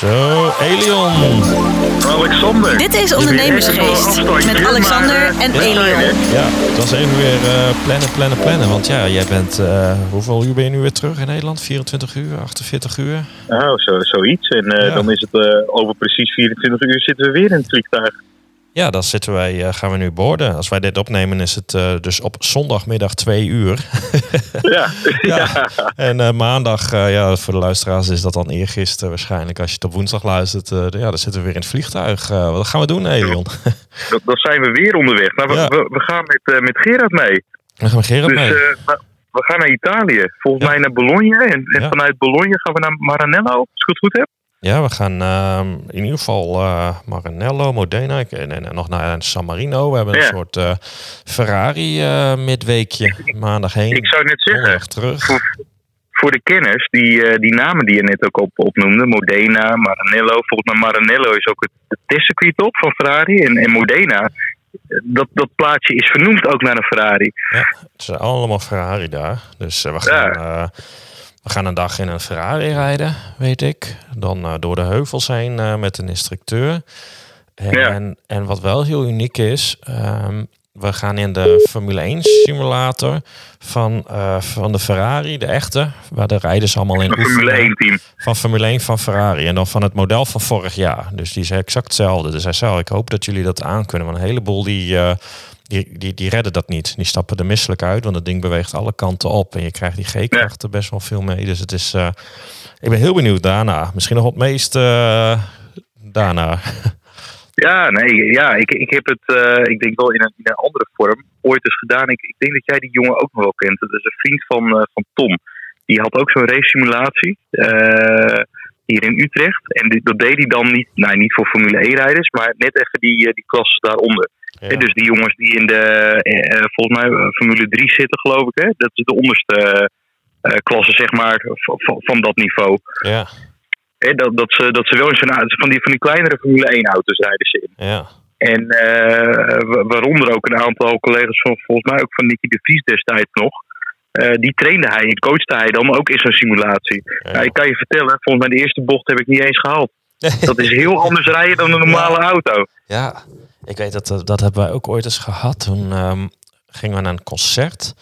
Zo, Elion. Alexander. Dit is Ondernemersgeest met Alexander en Elion. Ja, het was even weer uh, plannen, plannen, plannen. Want ja, jij bent, uh, hoeveel uur ben je nu weer terug in Nederland? 24 uur, 48 uur? Oh, zo, zoiets. En uh, ja. dan is het over precies 24 uur zitten we weer in het vliegtuig. Ja, dan zitten wij, uh, gaan we nu boorden. Als wij dit opnemen is het uh, dus op zondagmiddag twee uur. ja. ja. En uh, maandag, ja, voor de luisteraars is dat dan eergisteren waarschijnlijk. Als je het op woensdag luistert, ja, dan zitten we weer in het vliegtuig. wat gaan we doen, Elion? dan, dan zijn we weer onderweg. Nou, we, ja. we, we, gaan met, met Gerard mee. We gaan met Gerard dus, mee. we gaan naar Italië. Volgens mij naar Bologna. En, en vanuit Bologna gaan we naar Maranello, als ik het goed heb. Ja, we gaan uh, in ieder geval uh, Maranello, Modena en, en, en, nog naar San Marino. We hebben een soort uh, Ferrari midweekje maandag heen. Ik zou net zeggen, terug. Voor, voor, de kenners, die, die namen die je net ook op, opnoemde, Modena, Maranello. Volgens mij Maranello is ook het, het testcircuit op van Ferrari. En, en Modena, dat, dat plaatje is vernoemd ook naar een Ferrari. Ja, het is allemaal Ferrari daar. Dus we gaan... Ja. We gaan een dag in een Ferrari rijden, weet ik. Dan uh, door de heuvels heen uh, met een instructeur. En, ja. en, en, wat wel heel uniek is, um, we gaan in de Formule 1 simulator van, uh, van de Ferrari, de echte, waar de rijders allemaal in oefenen. Formule 1 team. Van Formule 1 van Ferrari. En dan van het model van vorig jaar. Dus die is exact hetzelfde. Dus hij zei, ik hoop dat jullie dat aankunnen. Want een heleboel die die, die, die redden dat niet. Die stappen er misselijk uit, want het ding beweegt alle kanten op. En je krijgt die G-krachten ja. best wel veel mee. Dus het is. Uh, ik ben heel benieuwd daarna. Misschien nog het meest uh, daarna. Ja, nee, ja, ik, ik heb het, uh, ik denk wel in een, in een andere vorm, ooit eens gedaan. Ik, ik denk dat jij die jongen ook nog wel kent. Dat is een vriend van, van Tom. Die had ook zo'n race simulatie hier in Utrecht. En dat deed hij dan niet, nou, niet voor Formule 1 rijders, maar net even die, die klas daaronder. Ja. Dus die jongens die in de, eh, volgens mij, Formule 3 zitten, geloof ik. Hè? Dat is de onderste uh, klasse, zeg maar, van, van dat niveau. Ja. Dat, dat, ze, dat ze wel in zo'n van die, van die kleinere Formule 1 auto's rijden ze in. Ja. En uh, waaronder ook een aantal collega's van, volgens mij ook van Nicky de Vries destijds nog. Uh, die trainde hij en coachte hij dan ook in zo'n simulatie. Ja. Nou, ik kan je vertellen, volgens mij de eerste bocht heb ik niet eens gehaald. dat is heel anders rijden dan een normale ja. auto. Ja, ik weet dat, dat hebben wij ook ooit eens gehad. Toen um, gingen we naar een concert.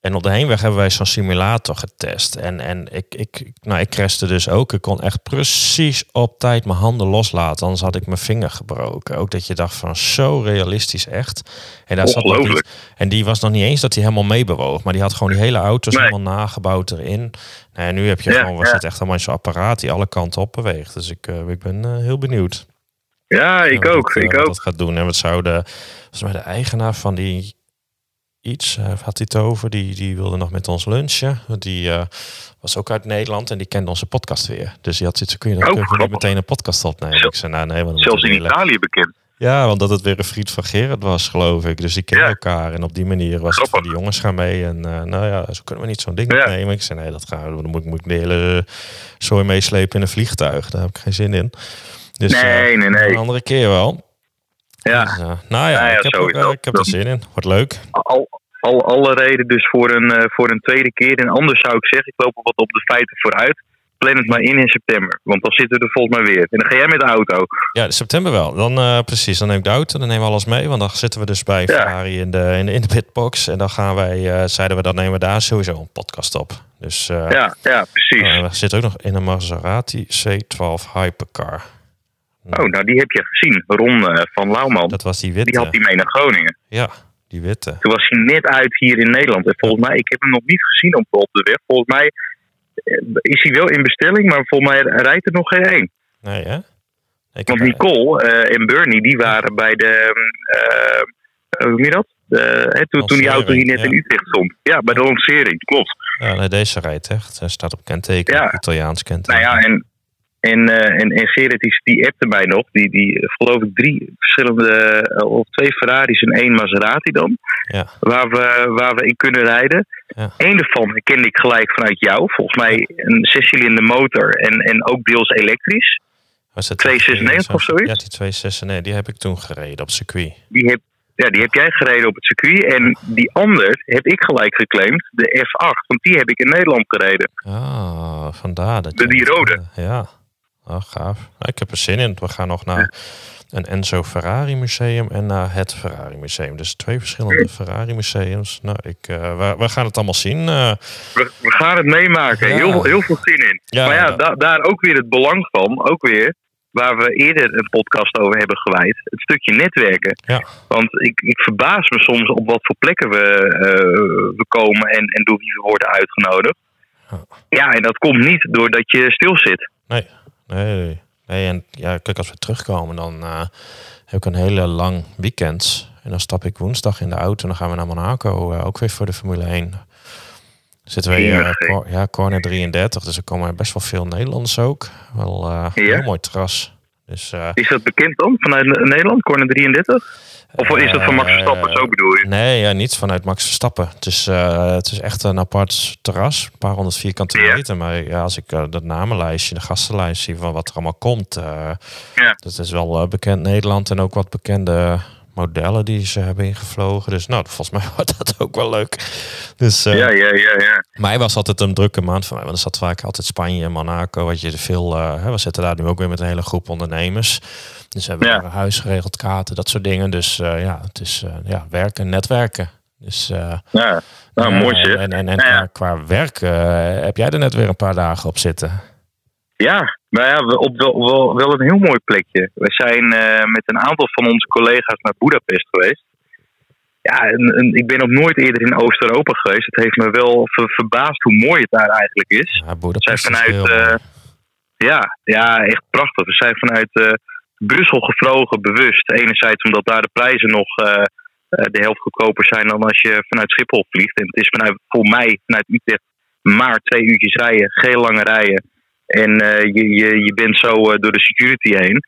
En op de heenweg hebben wij zo'n simulator getest. En, en ik, ik, nou, ik crashte dus ook. Ik kon echt precies op tijd mijn handen loslaten. Anders had ik mijn vinger gebroken. Ook dat je dacht van zo realistisch echt. En, daar zat nog niet, en die was nog niet eens dat hij helemaal meebewoog. Maar die had gewoon die hele auto's nee. helemaal nagebouwd erin. Nou, en nu heb je ja, gewoon, was ja. het echt allemaal zo'n apparaat die alle kanten op beweegt. Dus ik, uh, ik ben uh, heel benieuwd. Ja, ik nou, ook. Dat, ik ook. dat gaat doen. En wat zou de, volgens mij de eigenaar van die iets, uh, had hij het over. Die, die wilde nog met ons lunchen. Die uh, was ook uit Nederland en die kende onze podcast weer. Dus die had zoiets, kun je dan oh, niet meteen een podcast opnemen? Ik zei, nou, nee, want zelfs in Italië bekend. Ja, want dat het weer een vriend van Gerard was, geloof ik. Dus die kennen ja. elkaar. En op die manier was het van die jongens gaan mee. En uh, nou ja, zo kunnen we niet zo'n ding ja. nemen. Ik zei, nee, dat gaan we. Dan moet, moet ik de hele zooi meeslepen in een vliegtuig. Daar heb ik geen zin in. Dus nee, nee, nee. een andere keer wel. Ja. Dus, uh, nou ja, ja, ik heb, er, ik heb er zin in. Wordt leuk. Al, al, alle reden dus voor een, voor een tweede keer. En anders zou ik zeggen, ik loop er wat op de feiten vooruit. Plan het maar in in september. Want dan zitten we er volgens mij weer. En dan ga jij met de auto. Ja, september wel. Dan uh, precies. Dan neem ik de auto. Dan nemen we alles mee. Want dan zitten we dus bij ja. Ferrari in de, in de, in de pitbox. En dan gaan wij, uh, zeiden we, dan nemen we daar sowieso een podcast op. Dus, uh, ja, ja, precies. we zitten ook nog in een Maserati C12 Hypercar. Oh, nou die heb je gezien. Ron van Lauwman. Dat was die witte. Die had die mee naar Groningen. Ja, die witte. Toen was hij net uit hier in Nederland. En volgens mij, ik heb hem nog niet gezien op, op de weg. Volgens mij is hij wel in bestelling, maar volgens mij rijdt er nog geen één. Nee, hè? Ik Want Nicole uh, en Bernie, die waren bij de... Uh, hoe noem je dat? De, toen, toen die auto hier net ja. in Utrecht stond. Ja, bij de lancering, klopt. Ja, nee, deze rijdt echt. Hij staat op kenteken, ja. Italiaans kenteken. Nou ja, en en, uh, en, en Gerrit die, die appte mij nog. Die, die geloof ik drie verschillende, uh, of twee Ferraris en één Maserati dan. Ja. Waar, we, waar we in kunnen rijden. Ja. Eén daarvan herkende ik gelijk vanuit jou. Volgens mij een zescilinder motor en, en ook deels elektrisch. Was het 296 of zoiets? Ja, die 296, die heb ik toen gereden op circuit. Die heb, ja, die heb jij gereden op het circuit. En die ander heb ik gelijk geclaimd, de F8. Want die heb ik in Nederland gereden. Ah, vandaar. Dat de, die rode. Ja. Oh, gaaf. Nou, ik heb er zin in. We gaan nog naar een Enzo Ferrari museum en naar het Ferrari museum. Dus twee verschillende Ferrari museums. Nou, ik, uh, we, gaan het allemaal zien. Uh, we, we, gaan het meemaken. Heel, heel veel zin in. Ja, maar ja, da daar ook weer het belang van. Ook weer waar we eerder een podcast over hebben gewijd. Het stukje netwerken. Ja. Want ik, ik verbaas me soms op wat voor plekken we, uh, we komen en, en door wie we worden uitgenodigd. Ja, en dat komt niet doordat je stil zit. Nee, nee. Nee, en ja, kijk, als we terugkomen, dan uh, heb ik een hele lang weekend. En dan stap ik woensdag in de auto en dan gaan we naar Monaco, uh, ook weer voor de Formule 1. Zitten we hier, uh, ja, corner 33, dus er komen best wel veel Nederlanders ook. Wel ja. heel mooi terras. Dus, Is dat bekend dan, vanuit Nederland, corner 33? Of is dat van Max Verstappen, zo bedoel je? Nee, ja, niet vanuit Max Verstappen. Het is, uh, het is echt een apart terras, een paar honderd vierkante meter. Maar ja, als ik uh, dat namenlijstje, de gastenlijst zie van wat er allemaal komt. Ja. Dat is wel bekend Nederland en ook wat bekende modellen die ze hebben ingevlogen. Dus nou, volgens mij wordt dat ook wel leuk. Dus, ja, ja, ja, ja. Mei was altijd een drukke maand voor mij. Want er zat vaak altijd Spanje en Monaco. Wat je veel, we zitten daar nu ook weer met een hele groep ondernemers. Dus we hebben ja. huis geregeld, kaarten, dat soort dingen. Dus uh, ja, het is uh, ja, werken, netwerken. Dus, uh, ja, nou, mooi. En, en, en ja. qua werk heb jij er net weer een paar dagen op zitten. Ja, maar ja, op wel, wel, wel een heel mooi plekje. We zijn met een aantal van onze collega's naar Budapest geweest. Ja, en, en, ik ben nog nooit eerder in Oost-Europa geweest. Het heeft me wel ver, verbaasd hoe mooi het daar eigenlijk is. Ja, Budapest zijn vanuit, ja, ja, echt prachtig. We zijn vanuit Brussel gevlogen, bewust. Enerzijds omdat daar de prijzen nog uh, de helft goedkoper zijn dan als je vanuit Schiphol vliegt. En het is vanuit, voor mij vanuit Utrecht maar twee uurtjes rijden, geen lange rijden. En uh, je, je, je bent zo uh, door de security heen.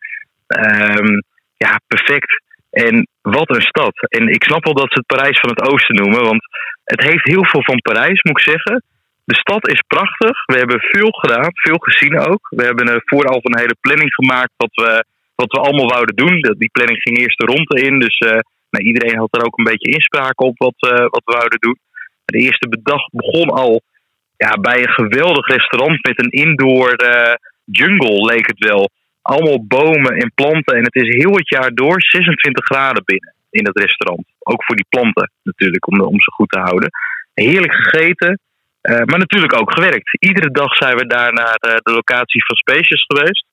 Um, ja, perfect. En wat een stad. En ik snap wel dat ze het Parijs van het Oosten noemen, want het heeft heel veel van Parijs, moet ik zeggen. De stad is prachtig. We hebben veel gedaan, veel gezien ook. We hebben er vooral een hele planning gemaakt wat we wat we allemaal wouden doen. Die planning ging eerst de ronde in. Dus nou, iedereen had er ook een beetje inspraak op wat, wat we wouden doen. De eerste bedag begon al ja, bij een geweldig restaurant met een indoor uh, jungle, leek het wel. Allemaal bomen en planten. En het is heel het jaar door 26 graden binnen in het restaurant. Ook voor die planten natuurlijk, om, om ze goed te houden. Heerlijk gegeten. maar natuurlijk ook gewerkt. Iedere dag zijn we daar naar de locatie van Spacious geweest.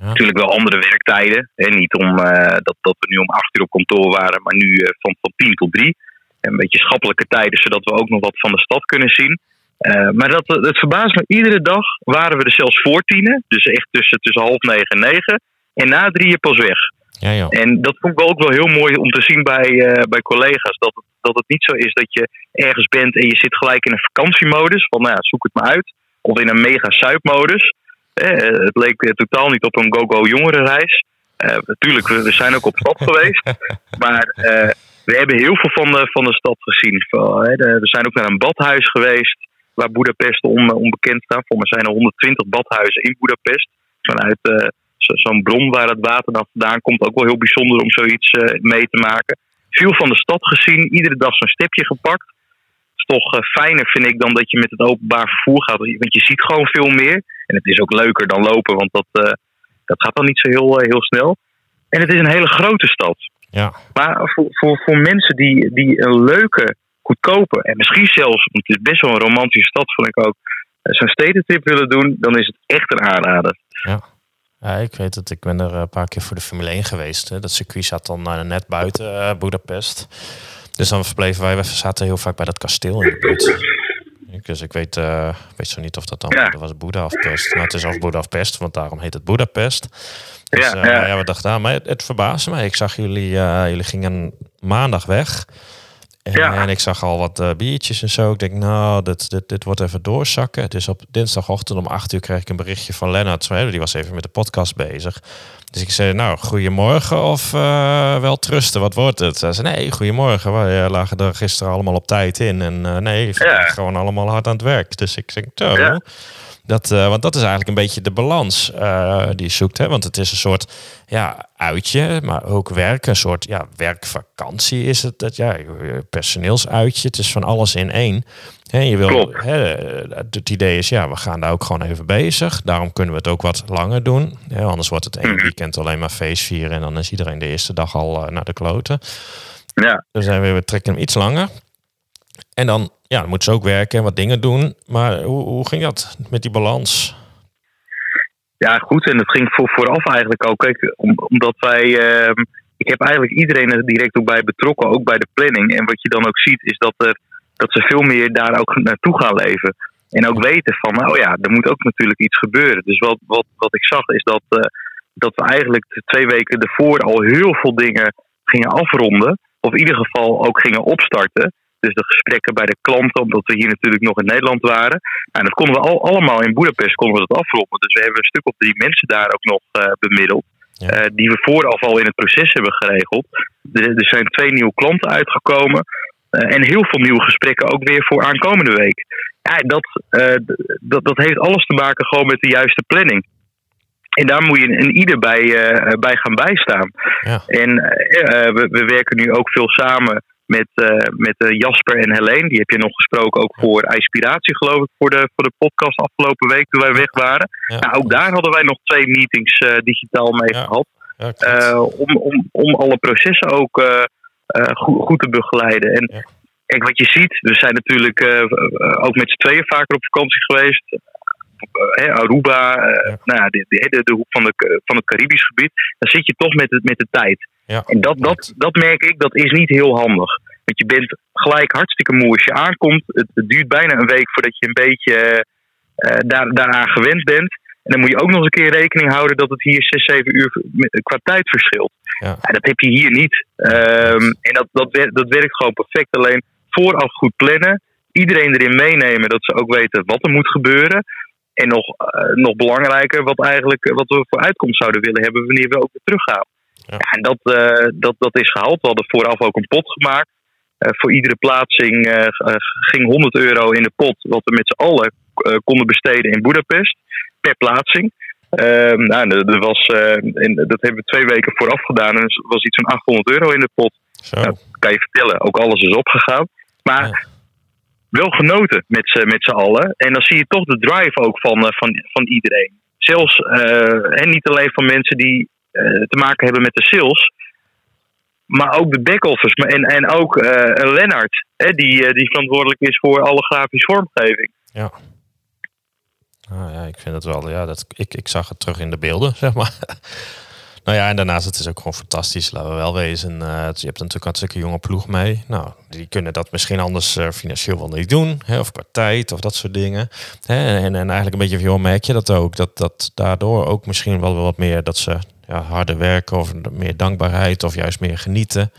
Natuurlijk wel andere werktijden. En niet om, uh, dat, dat we nu om acht uur op kantoor waren, maar nu uh, van, van tien tot drie. Een beetje schappelijke tijden, zodat we ook nog wat van de stad kunnen zien. Uh, maar dat, het verbaast me, iedere dag waren we er zelfs voor tienen. Dus echt tussen, tussen half negen en negen. En na drieën pas weg. Ja, ja. En dat vond ik ook wel heel mooi om te zien bij, bij collega's. Dat het, dat het niet zo is dat je ergens bent en je zit gelijk in een vakantiemodus. Van nou ja, zoek het maar uit. Of in een mega suipmodus. Eh, het leek totaal niet op een go-go jongerenreis. Uh, natuurlijk, we, zijn ook op stad geweest. Maar uh, we hebben heel veel van de, van de stad gezien. we zijn ook naar een badhuis geweest. Waar Boedapest on, onbekend staat. Voor mij zijn er 120 badhuizen in Boedapest. Vanuit uh, zo'n bron waar het water dan vandaan komt. Ook wel heel bijzonder om zoiets mee te maken. Veel van de stad gezien. Iedere dag zo'n stepje gepakt toch uh, fijner, vind ik, dan dat je met het openbaar vervoer gaat. Want je ziet gewoon veel meer. En het is ook leuker dan lopen, want dat, dat gaat dan niet zo heel, heel snel. En het is een hele grote stad. Ja. Maar voor, voor, voor mensen die, die een leuke, goedkope en misschien zelfs, want het is best wel een romantische stad, vond ik ook, zo'n stedentrip willen doen, dan is het echt een aanrader. Ja. Ja, ik weet het. Ik ben er een paar keer voor de Formule 1 geweest. Hè. Dat circuit zat dan net buiten uh, Budapest. Dus dan verbleven wij, we zaten heel vaak bij dat kasteel in de buurt. Dus ik weet, uh, weet zo niet of dat dan ja. was Boeddha of Pest. Nou, het is of Boeddha of Pest, want daarom heet het Boedapest. Dus ja, uh, ja. ja, we dachten, ah, maar het, het verbaasde mij. Ik zag jullie, uh, jullie gingen maandag weg. En, ja. en ik zag al wat uh, biertjes en zo. Ik denk, nou, dit, dit, dit wordt even doorzakken. Het is op dinsdagochtend om acht uur kreeg ik een berichtje van Lennart. Die was even met de podcast bezig. Dus ik zei, nou, goedemorgen of uh, wel trusten, wat wordt het? Ze zei, nee, goedemorgen. Wij uh, lagen er gisteren allemaal op tijd in. En uh, nee, ja. gewoon allemaal hard aan het werk. Dus ik zeg, zo. Ja. Dat, uh, want dat is eigenlijk een beetje de balans uh, die je zoekt. Hè? Want het is een soort ja, uitje, maar ook werk. Een soort ja, werkvakantie is het. Dat, ja, personeelsuitje. Het is van alles in één. Hè, je wil, hè, het idee is, ja, we gaan daar ook gewoon even bezig. Daarom kunnen we het ook wat langer doen. Hè, anders wordt het één mhm. weekend alleen maar feest vieren. En dan is iedereen de eerste dag al uh, naar de kloten. Ja. Dan zijn we, we trekken hem iets langer. En dan, ja, moeten ze ook werken en wat dingen doen. Maar hoe, hoe ging dat met die balans? Ja, goed. En dat ging voor, vooraf eigenlijk ook. Kijk, omdat wij. Uh, ik heb eigenlijk iedereen er direct ook bij betrokken, ook bij de planning. En wat je dan ook ziet, is dat, er, dat ze veel meer daar ook naartoe gaan leven. En ook weten van, nou ja, er moet ook natuurlijk iets gebeuren. Dus wat, wat, wat ik zag is dat, uh, dat we eigenlijk twee weken ervoor al heel veel dingen gingen afronden. Of in ieder geval ook gingen opstarten. Dus de gesprekken bij de klanten, omdat we hier natuurlijk nog in Nederland waren. En dat konden we al, allemaal in Boedapest konden we dat afronden. Dus we hebben een stuk of drie mensen daar ook nog uh, bemiddeld. Uh, die we vooraf al in het proces hebben geregeld. Er, er zijn twee nieuwe klanten uitgekomen. Uh, en heel veel nieuwe gesprekken ook weer voor aankomende week. Ja, dat, dat, dat heeft alles te maken gewoon met de juiste planning. En daar moet je een ieder bij, bij gaan bijstaan. Ja. En we, we werken nu ook veel samen met, uh, met uh, Jasper en Helene. Die heb je nog gesproken ook voor Inspiratie, geloof ik, voor de, voor de podcast afgelopen week toen wij weg waren. Ja. Nou, ook daar hadden wij nog twee meetings uh, digitaal mee ja. gehad. om, om, om alle processen ook goed, goed, te begeleiden. En kijk, wat je ziet, we zijn natuurlijk ook met z'n tweeën vaker op vakantie geweest. Aruba, nou ja, de, de, de, hoek van, de, van het Caribisch gebied. Dan zit je toch met, het, met de tijd. Ja. En dat, dat, dat merk ik, dat is niet heel handig. Want je bent gelijk hartstikke moe als je aankomt. Het, het duurt bijna een week voordat je een beetje uh, daar, daaraan gewend bent. En dan moet je ook nog eens een keer rekening houden dat het hier 6, 7 uur qua tijd verschilt. Ja. Ja, dat heb je hier niet. Um, en dat, dat, werkt, dat werkt gewoon perfect. Alleen vooraf goed plannen. Iedereen erin meenemen dat ze ook weten wat er moet gebeuren. En nog, uh, nog belangrijker, wat, eigenlijk, wat we voor uitkomst zouden willen hebben wanneer we ook weer teruggaan. Ja. en dat, uh, dat, dat is gehaald. We hadden vooraf ook een pot gemaakt. Uh, voor iedere plaatsing uh, ging 100 euro in de pot, wat we met z'n allen konden besteden in Budapest per plaatsing. Ehm, nou, er was, in, dat hebben we twee weken vooraf gedaan en er was iets van 800 euro in de pot. Zo. Nou, kan je vertellen, ook alles is opgegaan. Maar ja. wel genoten met z'n allen. En dan zie je toch de drive ook van, van, van iedereen. Zelfs, en niet alleen van mensen die uh, te maken hebben met de sales. Maar ook de back-office. En, en ook uh, Lennart, hè, die, uh, die verantwoordelijk is voor alle grafische vormgeving. Ja. Ah, ja, ik vind het wel. Ja, dat, ik, ik zag het terug in de beelden, zeg maar. nou ja, en daarnaast het is ook gewoon fantastisch, laten we wel wezen. Je hebt natuurlijk hartstikke jonge ploeg mee. Nou, die kunnen dat misschien anders financieel wel niet doen. Hè, of qua tijd of dat soort dingen. Hè, en, en eigenlijk een beetje van, merk je dat ook. Dat, dat daardoor ook misschien wel wat meer dat ze ja, harder werken of meer dankbaarheid of juist meer genieten.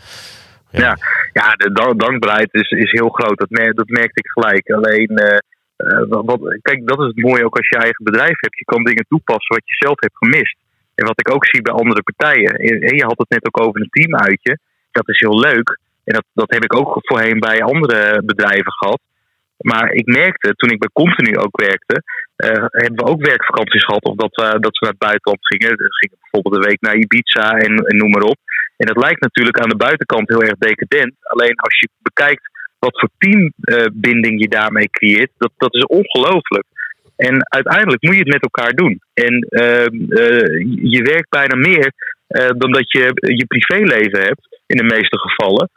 Ja, ja, de dankbaarheid is, is heel groot. Dat, mer dat merkte ik gelijk. Alleen, uh, uh, wat, kijk, dat is het mooie ook als je eigen bedrijf hebt. Je kan dingen toepassen wat je zelf hebt gemist. En wat ik ook zie bij andere partijen. En je had het net ook over een teamuitje. Dat is heel leuk. En dat, dat heb ik ook voorheen bij andere bedrijven gehad. Maar ik merkte toen ik bij Continu ook werkte, uh, hebben we ook werkvakanties gehad. Of dat, we, dat we naar het buitenland gingen. We gingen bijvoorbeeld een week naar Ibiza en, en noem maar op. En dat lijkt natuurlijk aan de buitenkant heel erg decadent. Alleen als je bekijkt wat voor teambinding uh, je daarmee creëert, dat, dat is ongelooflijk. En uiteindelijk moet je het met elkaar doen. En uh, je werkt bijna meer dan dat je je privéleven hebt, in de meeste gevallen.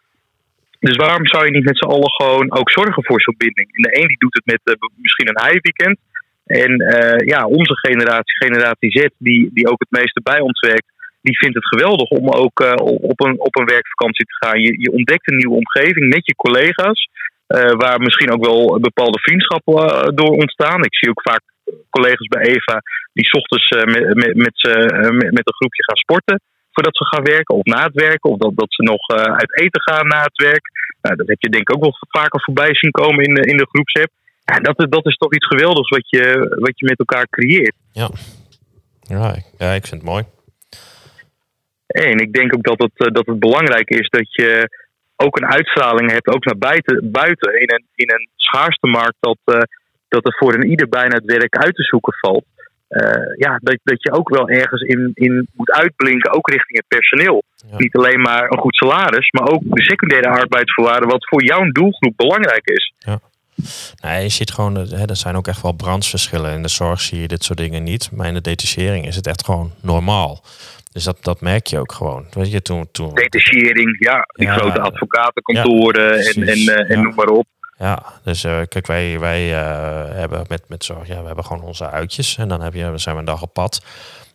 Dus waarom zou je niet met z'n allen gewoon ook zorgen voor zo'n binding? De een die doet het met uh, misschien een high weekend. En uh, ja, onze generatie, generatie Z, die, die ook het meeste bij ons werkt, die vindt het geweldig om ook uh, op, een, op een werkvakantie te gaan. Je, je ontdekt een nieuwe omgeving met je collega's, waar misschien ook wel bepaalde vriendschappen door ontstaan. Ik zie ook vaak collega's bij Eva die s ochtends met, met, met een groepje gaan sporten voordat ze gaan werken of na het werken. Of dat, dat ze nog uh, uit eten gaan na het werk. Nou, dat heb je denk ik ook wel vaker voorbij zien komen in de, in de groepsapp. Ja, dat, dat is toch iets geweldigs wat je, wat je met elkaar creëert. Ja. Ja, ja, ik vind het mooi. En ik denk ook dat het, dat het belangrijk is dat je ook een uitstraling hebt, ook naar buiten, buiten in, een, in een schaarste markt, dat, uh, dat er voor een ieder bijna het werk uit te zoeken valt. Uh, ja, dat, dat je ook wel ergens in, in moet uitblinken, ook richting het personeel. Niet alleen maar een goed salaris, maar ook de secundaire arbeidsvoorwaarden, wat voor jouw doelgroep belangrijk is. Ja. Nee, je ziet gewoon, hè, er zijn ook echt wel brandsverschillen. In de zorg zie je dit soort dingen niet. Maar in de detachering is het echt gewoon normaal. Dus dat, dat merk je ook gewoon. Weet je, toen, toen... Detachering, ja. Die grote advocatenkantoren en, en, uh, en noem maar op. Ja, dus uh, kijk, wij, wij uh, hebben met, met zorg, ja, we hebben gewoon onze uitjes. En dan heb je, zijn we een dag op pad.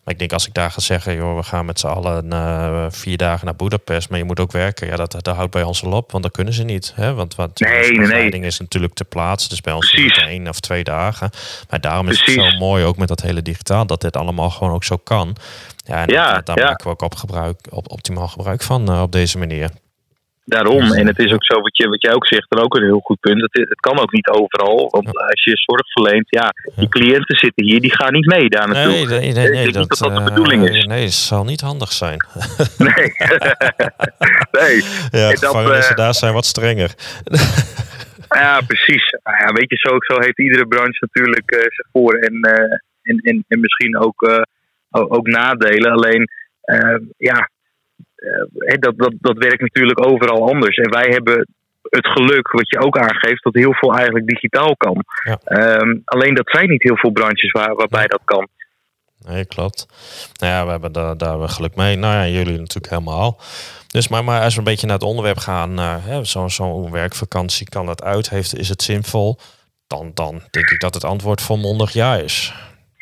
Maar ik denk als ik daar ga zeggen, joh, we gaan met z'n allen uh, vier dagen naar Budapest, maar je moet ook werken. Ja, dat, dat houdt bij ons al op, want dat kunnen ze niet. Hè? Want wat nee, nee, nee. is natuurlijk te plaatsen. Dus bij ons is het één of twee dagen. Maar daarom is het zo mooi, ook met dat hele digitaal, dat dit allemaal gewoon ook zo kan. Ja, en ja, daar maken we ook op gebruik, op optimaal gebruik van op deze manier. Daarom, en het is ook zo wat, je, wat jij ook zegt, dan ook een heel goed punt. Het, het kan ook niet overal, want als je zorg verleent, ja, die cliënten zitten hier, die gaan niet mee daar naartoe. Nee, nee, nee, nee dat, dat, dat de bedoeling is. Nee, het zal niet handig zijn. Nee. nee. Ja, de gevangenissen uh, daar zijn wat strenger. ja, precies. Nou ja, weet je, zo, zo heeft iedere branche natuurlijk uh, zijn voor- en, uh, en, en, en misschien ook, ook nadelen. Alleen, ja, dat, dat, dat werkt natuurlijk overal anders. En wij hebben het geluk, wat je ook aangeeft, dat heel veel eigenlijk digitaal kan. Um, alleen dat zijn niet heel veel branches waar, waarbij dat kan. Nee, klopt. Nou ja, we hebben daar, daar geluk mee. Nou ja, jullie natuurlijk helemaal. Dus maar, maar als we een beetje naar het onderwerp gaan, uh, zo'n zo werkvakantie kan dat uit, heeft, is het zinvol? Dan, dan denk ik dat het antwoord volmondig ja is.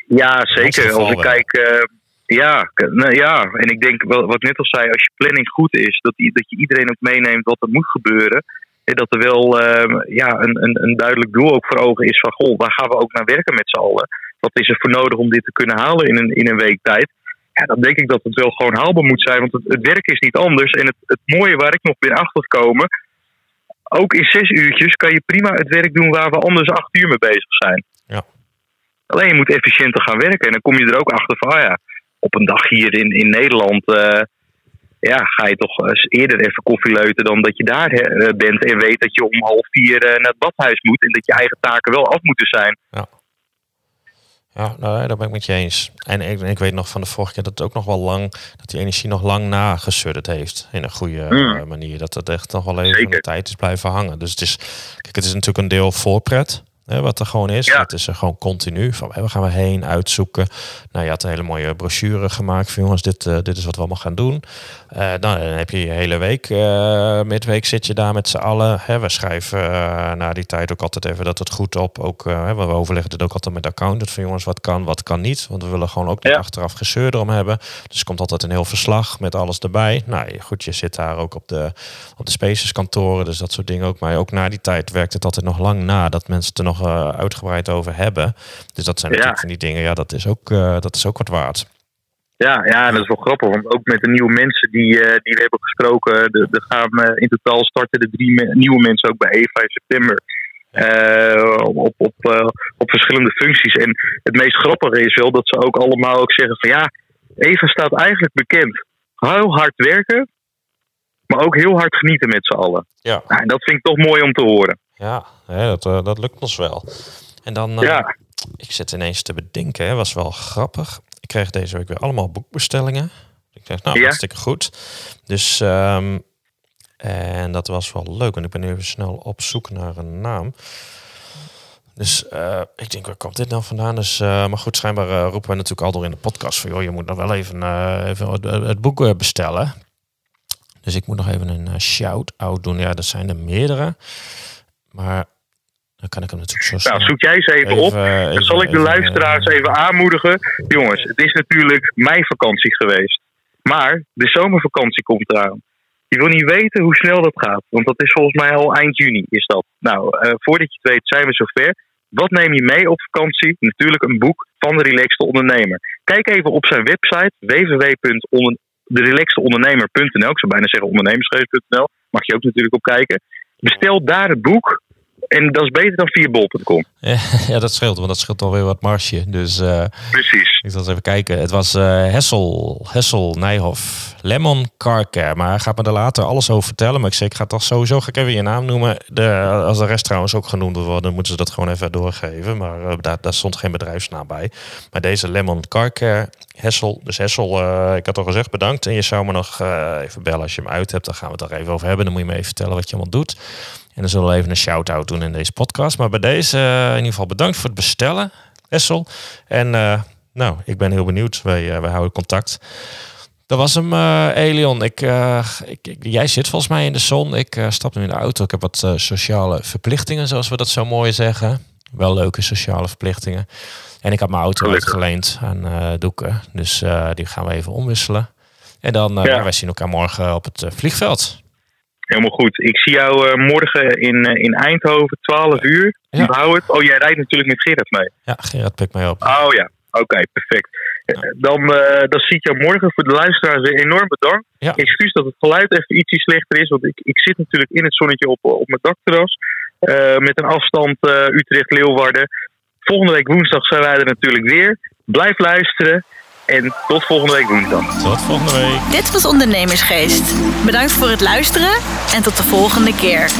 Ja, zeker. Als ik kijk, uh, ja, nou ja, en ik denk wat ik net al zei, als je planning goed is, dat, dat je iedereen ook meeneemt wat er moet gebeuren. En dat er wel uh, ja, een, een, een duidelijk doel ook voor ogen is van goh, waar gaan we ook naar werken met z'n allen? Wat is er voor nodig om dit te kunnen halen in een, in een week tijd? Ja, dan denk ik dat het wel gewoon haalbaar moet zijn, want het, het werk is niet anders. En het, het mooie waar ik nog weer achter komen, ook in zes uurtjes kan je prima het werk doen waar we anders acht uur mee bezig zijn. Ja. Alleen je moet efficiënter gaan werken en dan kom je er ook achter van, ah ja, op een dag hier in, in Nederland. Uh, ja, ga je toch eens eerder even koffieleuten dan dat je daar uh, bent en weet dat je om half vier naar het badhuis moet en dat je eigen taken wel af moeten zijn. Ja. Ja, nou, daar ben ik met je eens. En ik, ik, weet nog van de vorige keer dat het ook nog wel lang, dat die energie nog lang nagesudderd heeft. In een goede mm. manier. Dat het echt nog wel even Zeker. de tijd is blijven hangen. Dus het is, kijk, het is natuurlijk een deel voorpret. Hè, wat er gewoon is. Het is er gewoon continu. Van waar gaan we heen uitzoeken. Nou, je had een hele mooie brochure gemaakt van jongens, dit, uh, dit is wat we allemaal gaan doen. Uh, nou, dan heb je je hele week. Uh, midweek zit je daar met z'n allen. Hè, we schrijven na die tijd ook altijd even dat het goed op. Ook, we overleggen het ook altijd met de accountant van jongens, wat kan, wat kan niet. Want we willen gewoon ook niet ja. achteraf gezeur erom hebben. Dus er komt altijd een heel verslag met alles erbij. Nou goed, je zit daar ook op de, op de spaces kantoren, dus dat soort dingen ook. Maar ook na die tijd werkt het altijd nog lang na dat mensen er nog uh, uitgebreid over hebben. Dus dat zijn natuurlijk van die dingen, ja, dat is ook, uh, dat is ook wat waard. Ja, ja, dat is wel grappig, want ook met de nieuwe mensen die, uh, die we hebben gesproken, er gaan in totaal starten de drie nieuwe mensen ook bij EVA in september. op, op, op verschillende functies. En het meest grappige is wel dat ze ook allemaal ook zeggen van ja, Eva staat eigenlijk bekend. Heel hard werken, maar ook heel hard genieten met z'n allen. Ja. Nou, en dat vind ik toch mooi om te horen. Ja, dat, uh, dat lukt ons wel. En dan, uh, ja. ik zit ineens te bedenken, hè, was wel grappig. Ik kreeg deze week weer allemaal boekbestellingen. Ik dacht, nou, ja. hartstikke goed. Dus, um, en dat was wel leuk. En ik ben nu even snel op zoek naar een naam. Dus uh, ik denk, waar komt dit nou vandaan? Dus, uh, maar goed, schijnbaar uh, roepen we natuurlijk al door in de podcast van... joh, je moet nog wel even, even het, het, boek bestellen. Dus ik moet nog even een shout-out doen. Ja, dat zijn er meerdere. Maar dan kan ik hem natuurlijk zo Nou, zoek jij eens even, even op. Dan even, zal ik de luisteraars even, even aanmoedigen. Jongens, het is natuurlijk mijn vakantie geweest. Maar de zomervakantie komt eraan. Je wil niet weten hoe snel dat gaat. Want dat is volgens mij al eind juni is dat. Nou, uh, voordat je het weet zijn we zover. Wat neem je mee op vakantie? Natuurlijk een boek van de relaxte ondernemer. Kijk even op zijn website www.derelaxteondernemer.nl Ik zou bijna zeggen ondernemersgeest.nl. Mag je ook natuurlijk op kijken. Bestel daar het boek En dat is beter dan via bol.com. Ja, dat scheelt, want dat scheelt alweer wat marge. Dus uh, Precies. ik zal eens even kijken. Het was uh, Hessel, Hessel Nijhoff, Lemon Car Care. Maar hij gaat me er later alles over vertellen. Maar ik zeg, ik ga toch sowieso ga ik even je naam noemen. De, als de rest trouwens ook genoemd wordt, dan moeten ze dat gewoon even doorgeven. Maar uh, daar, daar stond geen bedrijfsnaam bij. Maar deze Lemon Car Care, Hessel. Dus Hessel, ik had al gezegd bedankt. En je zou me nog even bellen als je hem uit hebt. Dan gaan we het er even over hebben. Dan moet je me even vertellen wat je allemaal doet. En dan zullen we even een shout-out doen in deze podcast. Maar bij deze in ieder geval bedankt voor het bestellen, Essel. En uh, nou, ik ben heel benieuwd. Wij, uh, wij houden contact. Dat was hem, uh, Elion. Ik, ik, ik, jij zit volgens mij in de zon. Ik stap nu in de auto. Ik heb wat sociale verplichtingen, zoals we dat zo mooi zeggen. Wel leuke sociale verplichtingen. En ik had mijn auto uitgeleend aan Doeken. Dus die gaan we even omwisselen. En dan ja. wij zien elkaar morgen op het vliegveld. Helemaal goed. Ik zie jou uh, morgen in, uh, in Eindhoven, 12 uur. Ja. Hou het. Oh, jij rijdt natuurlijk met Gerard mee. Ja, Gerard pikt mij op. Oh ja, oké, okay, perfect. Ja. Dan, uh, dan zie ik jou morgen. Voor de luisteraars enorm bedankt. Ja. Excuus dat het geluid even ietsje slechter is. Want ik, ik zit natuurlijk in het zonnetje op, op mijn dakterras. met een afstand Utrecht-Leeuwarden. Volgende week woensdag zijn wij er natuurlijk weer. Blijf luisteren. En tot volgende week woensdag. Tot volgende week. Dit was Ondernemersgeest. Bedankt voor het luisteren en tot de volgende keer.